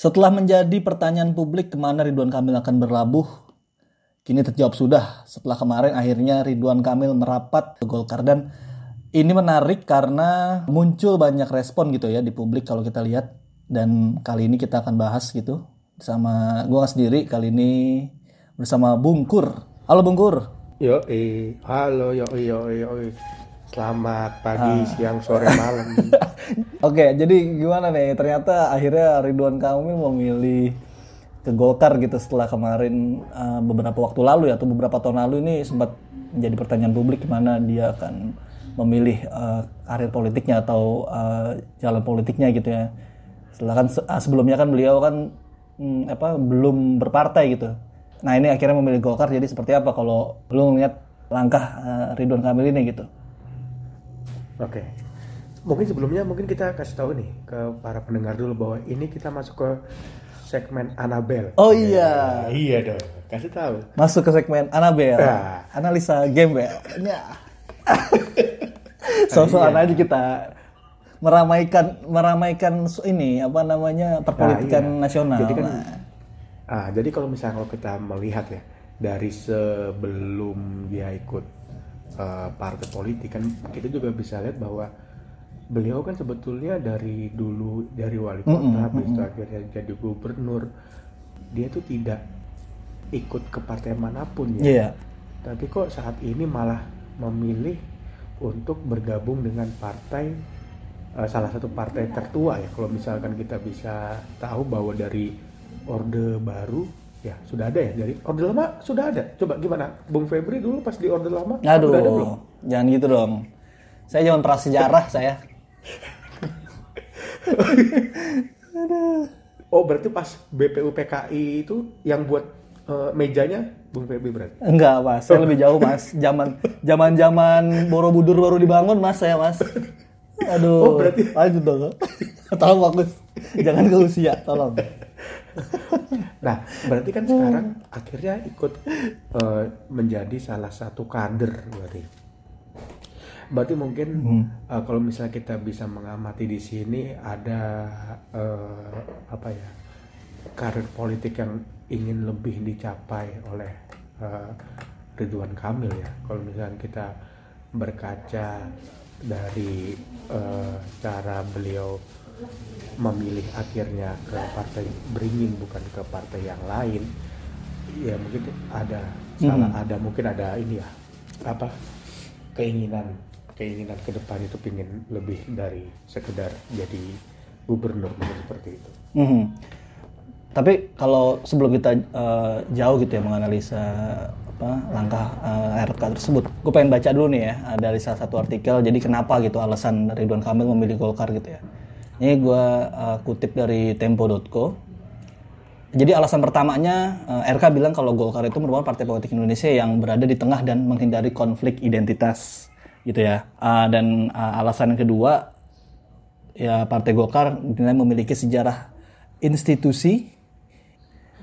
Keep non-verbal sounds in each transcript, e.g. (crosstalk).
Setelah menjadi pertanyaan publik ke mana Ridwan Kamil akan berlabuh, kini terjawab sudah setelah kemarin akhirnya Ridwan Kamil merapat ke Golkar dan ini menarik karena muncul banyak respon gitu ya di publik kalau kita lihat dan kali ini kita akan bahas gitu sama gua sendiri kali ini bersama Bungkur. Halo Bungkur. Yo, halo, yo, yo, yo, Selamat pagi, ah. siang, sore, malam. (laughs) Oke, jadi gimana nih? Ternyata akhirnya Ridwan Kamil memilih ke Golkar gitu setelah kemarin uh, beberapa waktu lalu ya atau beberapa tahun lalu ini sempat menjadi pertanyaan publik gimana dia akan memilih uh, karir politiknya atau uh, jalan politiknya gitu ya. Setelah kan sebelumnya kan beliau kan hmm, apa belum berpartai gitu. Nah ini akhirnya memilih Golkar jadi seperti apa kalau belum lihat langkah uh, Ridwan Kamil ini gitu? Oke. Mungkin sebelumnya mungkin kita kasih tahu nih ke para pendengar dulu bahwa ini kita masuk ke segmen Anabel. Oh iya. Ya, iya dong. Kasih tahu. Masuk ke segmen Anabel. Nah. Analisa game ya. Ya. (laughs) Soal-soal iya. aja kita meramaikan meramaikan ini apa namanya perpolitikan nah, iya. nasional. Jadi kan, nah. ah, jadi kalau misalnya kalau kita melihat ya dari sebelum dia ikut uh, partai politik kan kita juga bisa lihat bahwa beliau kan sebetulnya dari dulu dari wali kota mm -hmm. habis akhirnya jadi gubernur dia tuh tidak ikut ke partai mana pun ya yeah. tapi kok saat ini malah memilih untuk bergabung dengan partai uh, salah satu partai tertua ya kalau misalkan kita bisa tahu bahwa dari orde baru Ya, sudah ada ya. Dari order lama sudah ada. Coba gimana? Bung Febri dulu pas di order lama Aduh, sudah ada belum? Jangan gitu dong. Saya jangan prasejarah saya. Oh, berarti pas BPU PKI itu yang buat uh, mejanya Bung Febri berarti? Enggak, Mas. Saya lebih jauh, Mas. Zaman zaman-zaman Borobudur baru dibangun, Mas, saya, Mas. Aduh. Oh, berarti lanjut dong. tolong bagus. Jangan ke usia, tolong. nah, berarti kan sekarang akhirnya ikut uh, menjadi salah satu kader berarti. Berarti mungkin hmm. uh, kalau misalnya kita bisa mengamati di sini ada uh, apa ya karir politik yang ingin lebih dicapai oleh uh, Ridwan Kamil ya. Kalau misalnya kita berkaca dari uh, cara beliau memilih akhirnya ke partai beringin bukan ke partai yang lain ya mungkin ada salah hmm. ada mungkin ada ini ya apa keinginan keinginan ke depan itu ingin lebih dari sekedar jadi gubernur seperti itu. Hmm. Tapi kalau sebelum kita uh, jauh gitu ya menganalisa apa langkah uh, eh, RK tersebut, gue pengen baca dulu nih ya dari salah satu artikel. Jadi kenapa gitu alasan Ridwan Kamil memilih Golkar gitu ya. Ini gue uh, kutip dari tempo.co. Jadi alasan pertamanya uh, RK bilang kalau Golkar itu merupakan partai politik Indonesia yang berada di tengah dan menghindari konflik identitas gitu ya. Uh, dan uh, alasan kedua ya partai Golkar dinilai memiliki sejarah institusi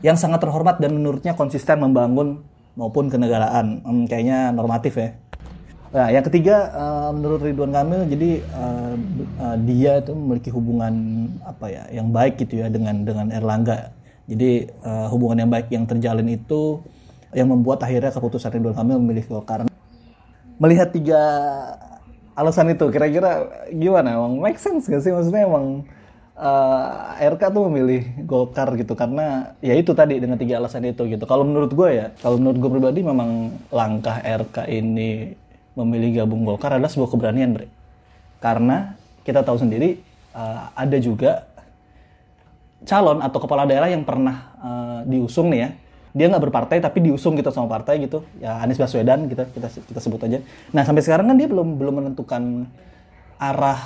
yang sangat terhormat dan menurutnya konsisten membangun maupun kenegaraan. Hmm, kayaknya normatif ya. Nah, yang ketiga uh, menurut Ridwan Kamil jadi uh, uh, dia itu memiliki hubungan apa ya yang baik gitu ya dengan dengan Erlangga. Jadi uh, hubungan yang baik yang terjalin itu yang membuat akhirnya keputusan Ridwan Kamil memilih Golkar. Melihat tiga alasan itu kira-kira gimana? Emang make sense gak sih maksudnya emang uh, RK tuh memilih Golkar gitu karena ya itu tadi dengan tiga alasan itu gitu. Kalau menurut gue ya, kalau menurut gue pribadi memang langkah RK ini memilih gabung Golkar adalah sebuah keberanian, Bre. Karena kita tahu sendiri uh, ada juga calon atau kepala daerah yang pernah uh, diusung nih ya. Dia nggak berpartai tapi diusung gitu sama partai gitu. Ya Anies Baswedan kita kita kita sebut aja. Nah, sampai sekarang kan dia belum belum menentukan arah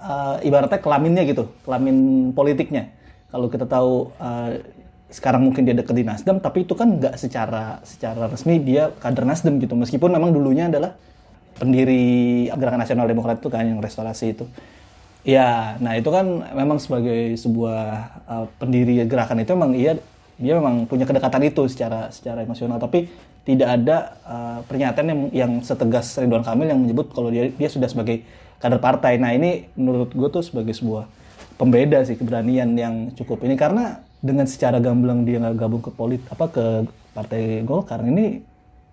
uh, ibaratnya kelaminnya gitu, kelamin politiknya. Kalau kita tahu uh, sekarang mungkin dia dekat di Nasdem, tapi itu kan nggak secara secara resmi dia kader Nasdem gitu. Meskipun memang dulunya adalah pendiri Gerakan Nasional Demokrat itu kan yang restorasi itu. Ya, nah itu kan memang sebagai sebuah uh, pendiri gerakan itu memang iya dia memang punya kedekatan itu secara secara emosional. Tapi tidak ada uh, pernyataan yang, yang setegas Ridwan Kamil yang menyebut kalau dia dia sudah sebagai kader partai. Nah, ini menurut gue tuh sebagai sebuah pembeda sih keberanian yang cukup. Ini karena dengan secara gamblang dia nggak gabung ke polit apa ke partai Golkar ini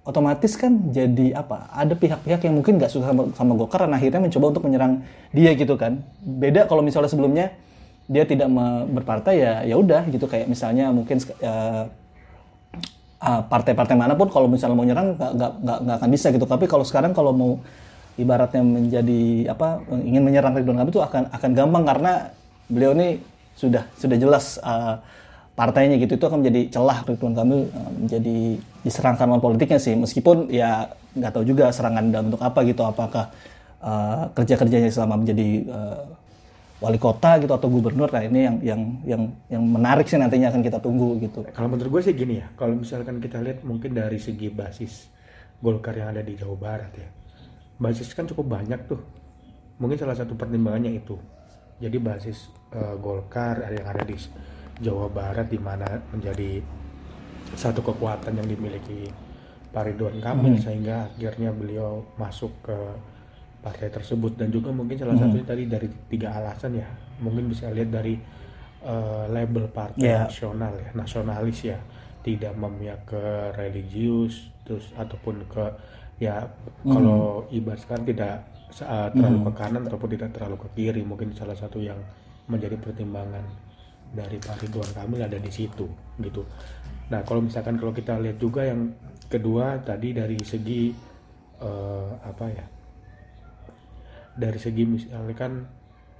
otomatis kan jadi apa ada pihak-pihak yang mungkin nggak suka sama, sama Golkar dan akhirnya mencoba untuk menyerang dia gitu kan. Beda kalau misalnya sebelumnya dia tidak berpartai ya ya udah gitu. Kayak misalnya mungkin uh, uh, partai-partai mana pun kalau misalnya mau nyerang nggak akan bisa gitu. Tapi kalau sekarang kalau mau ibaratnya menjadi apa ingin menyerang Ridwan Kamil itu akan akan gampang karena beliau ini sudah sudah jelas uh, partainya gitu. Itu akan menjadi celah Ridwan Kamil uh, menjadi diserangkan oleh politiknya sih. Meskipun ya nggak tahu juga serangan dalam bentuk apa gitu. Apakah uh, kerja kerjanya selama menjadi uh, wali kota gitu atau gubernur nah ini yang yang yang yang menarik sih nantinya akan kita tunggu gitu Kalau menurut gue sih gini ya, kalau misalkan kita lihat mungkin dari segi basis Golkar yang ada di Jawa Barat ya, basis kan cukup banyak tuh. Mungkin salah satu pertimbangannya itu. Jadi basis eh, Golkar yang ada di Jawa Barat di mana menjadi satu kekuatan yang dimiliki Pak Ridwan Kamil sehingga akhirnya beliau masuk ke partai tersebut. Dan juga mungkin salah satunya tadi dari tiga alasan ya mungkin bisa lihat dari eh, label partai Yeah. nasional ya nasionalis ya. Tidak memihak ke religius terus ataupun ke ya kalau ibaratkan tidak uh, terlalu ke kanan ataupun tidak terlalu ke kiri mungkin salah satu yang menjadi pertimbangan dari Pak Ridwan Kamil ada di situ gitu. Nah kalau misalkan kalau kita lihat juga yang kedua tadi dari segi eh, apa ya dari segi misalnya kan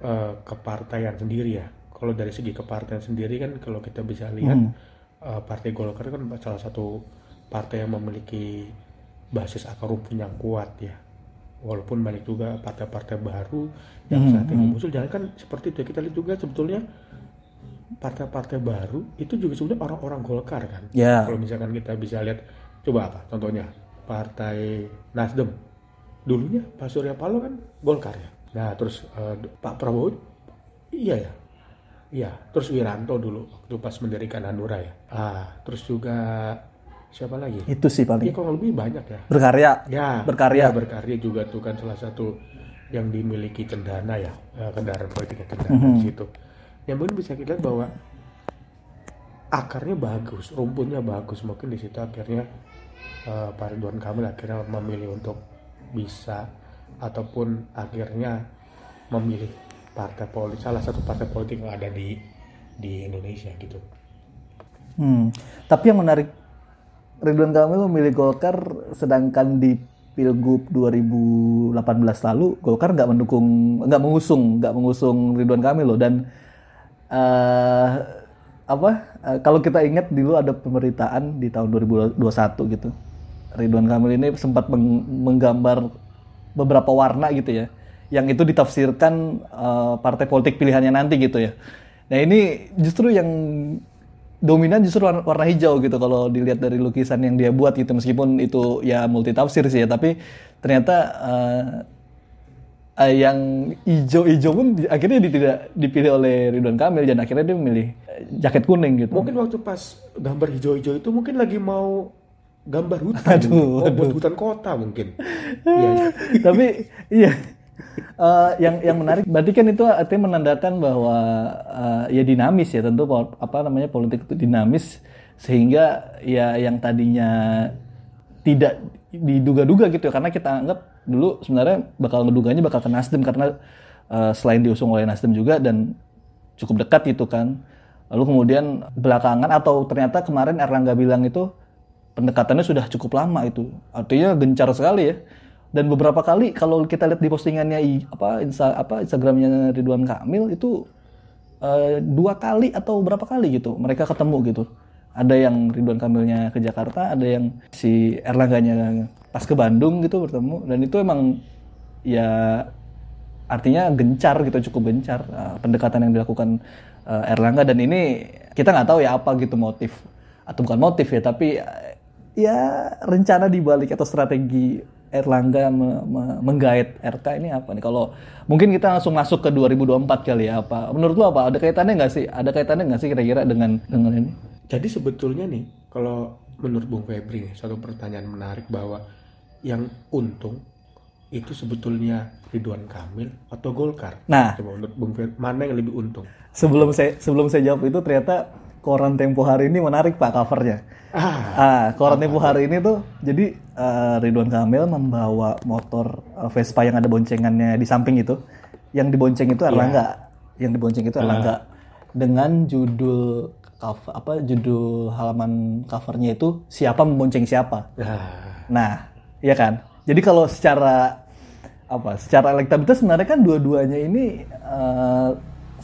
eh, kepartaian sendiri ya. Kalau dari segi kepartaian sendiri kan kalau kita bisa lihat eh, Partai Golkar kan salah satu partai yang memiliki basis akar rumput yang kuat ya. Walaupun banyak juga partai-partai baru yang saat ini muncul, jangan kan seperti itu. Kita lihat juga sebetulnya partai-partai baru itu juga sebenarnya orang-orang Golkar kan. Ya. Kalau misalkan kita bisa lihat, coba apa? Contohnya Partai Nasdem dulunya Pak Surya Paloh kan Golkar ya. Nah terus eh, Pak Prabowo iya ya, iya. Terus Wiranto dulu waktu pas mendirikan Hanura ya. Ah terus juga siapa lagi? itu sih paling kalau lebih banyak ya. berkarya Ya Berkarya. ya, berkarya juga tuh kan salah satu yang dimiliki cendana ya eh, kendaraan politiknya cendana di situ. Yang mungkin bisa kita lihat bahwa akarnya bagus, rumputnya bagus. Mungkin di situ akhirnya eh, Pak Ridwan Kamil akhirnya memilih untuk bisa ataupun akhirnya memilih partai politik salah satu partai politik yang ada di di Indonesia gitu. Hmm. Tapi yang menarik Ridwan Kamil memilih Golkar sedangkan di Pilgub 2018 lalu Golkar nggak mendukung nggak mengusung nggak mengusung Ridwan Kamil loh dan eh apa eh, kalau kita ingat dulu ada pemberitaan di tahun 2021 gitu Ridwan Kamil ini sempat meng- menggambar beberapa warna gitu ya yang itu ditafsirkan eh, partai politik pilihannya nanti gitu ya nah ini justru yang dominan justru warna, hijau gitu kalau dilihat dari lukisan yang dia buat gitu meskipun itu ya multi tafsir sih ya tapi ternyata eh, eh, yang hijau-hijau pun akhirnya tidak dipilih oleh Ridwan Kamil dan akhirnya dia memilih jaket kuning gitu. Mungkin waktu pas gambar hijau-hijau itu mungkin lagi mau gambar hutan, (laughs) Aduh, oh, buat hutan kota mungkin. (laughs) Iya. Tapi iya Eh, yang yang menarik berarti kan itu artinya menandakan bahwa eh, ya dinamis ya tentu apa namanya politik itu dinamis sehingga ya yang tadinya tidak diduga-duga gitu ya karena kita anggap dulu sebenarnya bakal ngeduganya bakal ke Nasdem karena eh, selain diusung oleh Nasdem juga dan cukup dekat gitu kan lalu kemudian belakangan atau ternyata kemarin Erlangga bilang itu pendekatannya sudah cukup lama itu. Artinya gencar sekali ya. Dan beberapa kali kalau kita lihat di postingannya apa insta, apa Instagramnya Ridwan Kamil itu eh, dua kali atau berapa kali gitu mereka ketemu gitu. Ada yang Ridwan Kamilnya ke Jakarta ada yang si Erlangganya pas ke Bandung gitu bertemu. Dan itu emang ya artinya gencar gitu cukup gencar uh, pendekatan yang dilakukan uh, Erlangga. Dan ini kita nggak tahu ya apa gitu motif. Atau bukan motif ya tapi uh, ya rencana dibalik atau strategi Erlangga me- me- menggait RK ini apa nih kalau mungkin kita langsung masuk ke 2024 kali ya apa menurut lo apa ada kaitannya nggak sih ada kaitannya nggak sih kira-kira dengan dengan ini Jadi sebetulnya nih, kalau menurut Bung Febri nih, satu pertanyaan menarik bahwa yang untung itu sebetulnya Ridwan Kamil atau Golkar? Nah. Coba menurut Bung Fer, mana yang lebih untung? Sebelum saya sebelum saya jawab itu ternyata koran Tempo hari ini menarik Pak covernya. Ah, Ah, koran Tempo hari ini tuh jadi eh, Ridwan Kamil membawa motor eh, Vespa yang ada boncengannya di samping itu. Yang dibonceng itu Erlangga. Yang dibonceng itu Erlangga. Dengan judul cover apa judul halaman covernya itu siapa membonceng siapa. nah, Nah, iya kan? Jadi kalau secara apa? Secara elektabilitas sebenarnya kan dua-duanya ini eh,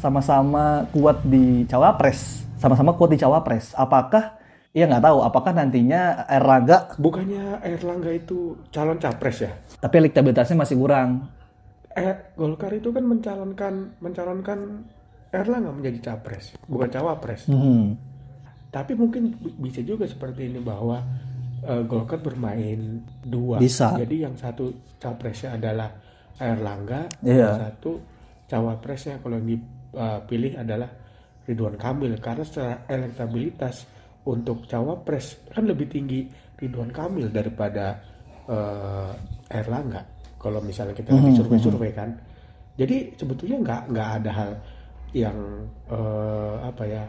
sama-sama kuat di cawapres, sama-sama kuat di cawapres. Apakah ya nggak tahu apakah nantinya Erlangga bukannya Erlangga itu calon capres ya? tapi elektabilitasnya masih kurang. Eh, Golkar itu kan mencalonkan mencalonkan Erlangga menjadi capres, bukan cawapres. Hmm. Tapi mungkin bi- bisa juga seperti ini bahwa eh, Golkar bermain dua. Bisa. Jadi yang satu capresnya adalah Erlangga, Iya. yang satu cawapresnya kalau yang dipilih adalah Ridwan Kamil karena secara elektabilitas untuk cawapres kan lebih tinggi Ridwan Kamil daripada eh, Erlangga. Kalau misalnya kita lihat di survei-survei kan. Jadi sebetulnya nggak nggak ada hal yang eh, apa ya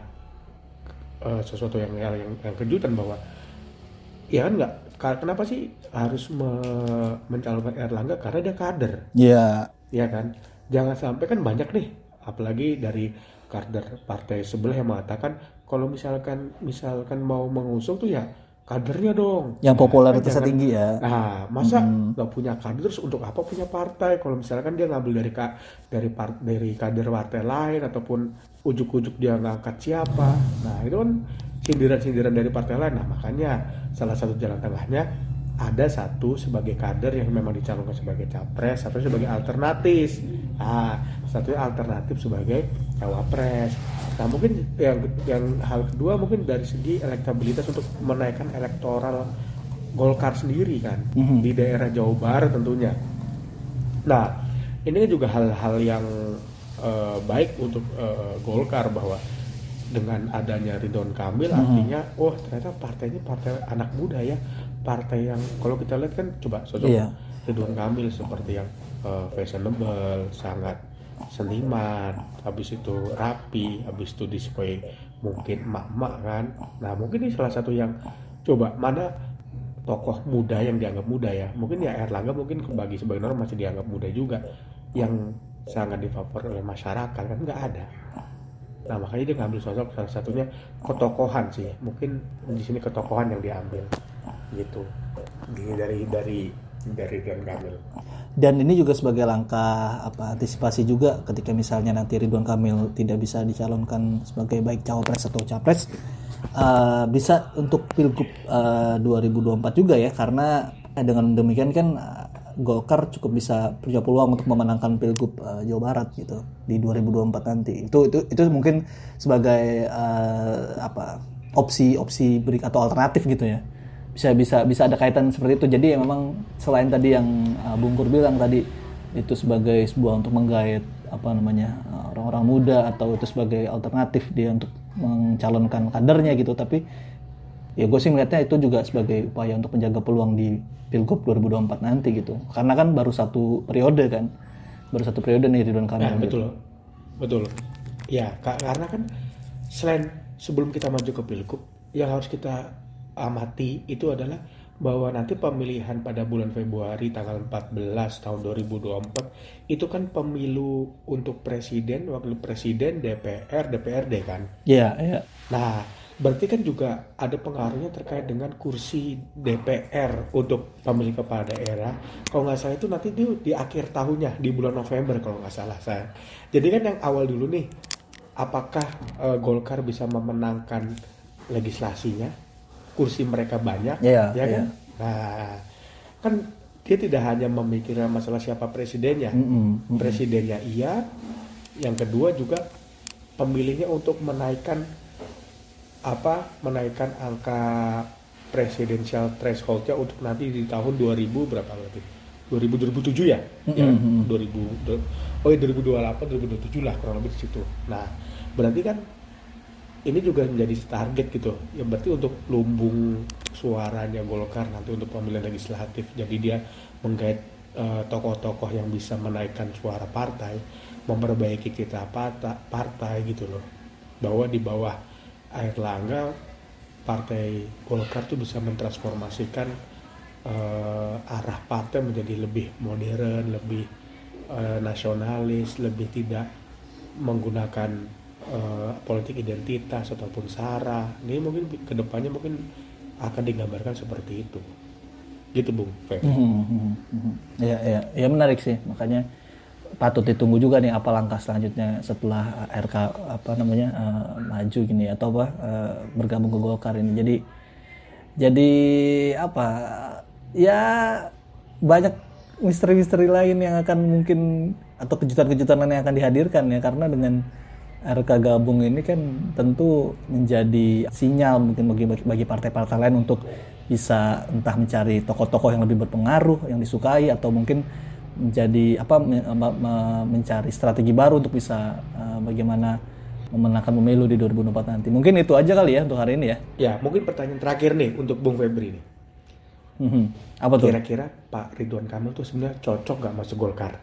eh, sesuatu yang, yang yang kejutan bahwa ya kan nggak kenapa sih harus me- mencalonkan Erlangga karena dia kader Iya. ya kan jangan sampai kan banyak nih apalagi dari kader partai sebelah yang mengatakan kalau misalkan misalkan mau mengusung tuh ya kadernya dong Yang popularitasnya jangan- tinggi ya. Nah, masa nggak punya kader terus untuk apa punya partai? Kalau misalkan dia ngambil dari ka, dari par, dari kader partai lain ataupun ujuk-ujuk dia ngangkat siapa? Nah, itu kan sindiran-sindiran dari partai lain. Nah, makanya salah satu jalan tengahnya ada satu sebagai kader yang memang dicalonkan sebagai capres, satu sebagai alternatif. Ah, satunya alternatif sebagai cawapres. Nah, mungkin yang yang hal kedua mungkin dari segi elektabilitas untuk menaikkan elektoral Golkar sendiri kan Mhm. di daerah Jawa Barat tentunya. Nah, ini kan juga hal-hal yang eh, baik untuk eh, Golkar bahwa dengan adanya Ridwan Kamil artinya oh ternyata partai ini partai anak muda ya partai yang kalau kita lihat kan coba sosok Iya. Ridwan Kamil seperti yang eh, fashionable sangat seniman habis itu rapi habis itu disukai mungkin emak-emak kan. Nah mungkin ini salah satu yang coba mana tokoh muda yang dianggap muda ya? Mungkin ya Erlangga mungkin bagi sebagian orang masih dianggap muda juga yang sangat difavor oleh masyarakat kan nggak ada. Nah makanya dia ngambil sosok salah satunya ketokohan sih. Mungkin di sini ketokohan yang diambil gitu. Dari dari dari Ridwan Kamil. Dan ini juga sebagai langkah apa antisipasi juga ketika misalnya nanti Ridwan Kamil tidak bisa dicalonkan sebagai baik cawapres atau capres eh, bisa untuk pilgub eh, 2024 juga ya karena dengan demikian kan eh, Golkar cukup bisa punya peluang untuk memenangkan pilgub eh, Jawa Barat gitu di 2024 nanti. Itu itu itu mungkin sebagai eh, apa opsi-opsi berik atau alternatif gitu ya bisa bisa bisa ada kaitan seperti itu jadi ya memang selain tadi yang uh, Bungkur bilang tadi itu sebagai sebuah untuk menggait apa namanya uh, orang-orang muda atau itu sebagai alternatif dia untuk mencalonkan kadernya gitu tapi ya gue sih melihatnya itu juga sebagai upaya untuk menjaga peluang di pilgub 2024 nanti gitu karena kan baru satu periode kan baru satu periode nih Ridwan Kamil Nah, gitu. betul. Betul. Ya, ka- karena kan selain sebelum kita maju ke pilgub, yang harus kita amati itu adalah bahwa nanti pemilihan pada bulan Februari tanggal 14 tahun 2024 itu kan pemilu untuk presiden, wakil presiden, DPR, DPRD kan. Iya, iya. Nah, berarti kan juga ada pengaruhnya terkait dengan kursi DPR untuk pemilih kepala daerah. Kalau nggak salah itu nanti di, di akhir tahunnya di bulan November kalau nggak salah saya. Jadi kan yang awal dulu nih, apakah eh, Golkar bisa memenangkan legislasinya, kursi mereka banyak, Iya, ya kan? iya. Nah, kan dia tidak hanya memikirkan masalah siapa presidennya, Mm-mm, mm-mm. presidennya iya, yang kedua juga pemilihnya untuk menaikkan apa menaikkan angka presidensial thresholdnya untuk nanti di tahun 2000 berapa berarti 2000 2007 ya, ya kan? Mm-mm. 2000 do- oh ya 2028 2027 lah kurang lebih di situ nah berarti kan ini juga menjadi target gitu ya berarti untuk lumbung suaranya Golkar nanti untuk pemilihan legislatif jadi dia menggait eh, tokoh-tokoh yang bisa menaikkan suara partai, memperbaiki kita partai, partai gitu loh. Bahwa di bawah air langga partai Golkar tuh bisa mentransformasikan eh, arah partai menjadi lebih modern, lebih eh, nasionalis, lebih tidak menggunakan eh, politik identitas ataupun sara. Ini mungkin ke depannya mungkin akan digambarkan seperti itu. Gitu Bung. Febri. Mhm, mhm, mhm. Ya, ya, ya menarik sih. Makanya patut ditunggu juga nih apa langkah selanjutnya setelah RK apa namanya eh, maju gini atau apa eh, bergabung ke Golkar ini. Jadi jadi apa? Ya banyak misteri-misteri lain yang akan mungkin atau kejutan-kejutan lain yang akan dihadirkan ya karena dengan RK gabung ini kan tentu menjadi sinyal mungkin bagi bagi partai-partai lain untuk bisa entah mencari tokoh-tokoh yang lebih berpengaruh yang disukai atau mungkin menjadi apa me- me- me- mencari strategi baru untuk bisa eh, bagaimana memenangkan pemilu di 2024 nanti. Mungkin itu aja kali ya untuk hari ini ya. Ya, mungkin pertanyaan terakhir nih untuk Bung Febri nih. Mhm. Apa tuh? Kira-kira Pak Ridwan Kamil tuh sebenarnya cocok nggak masuk Golkar?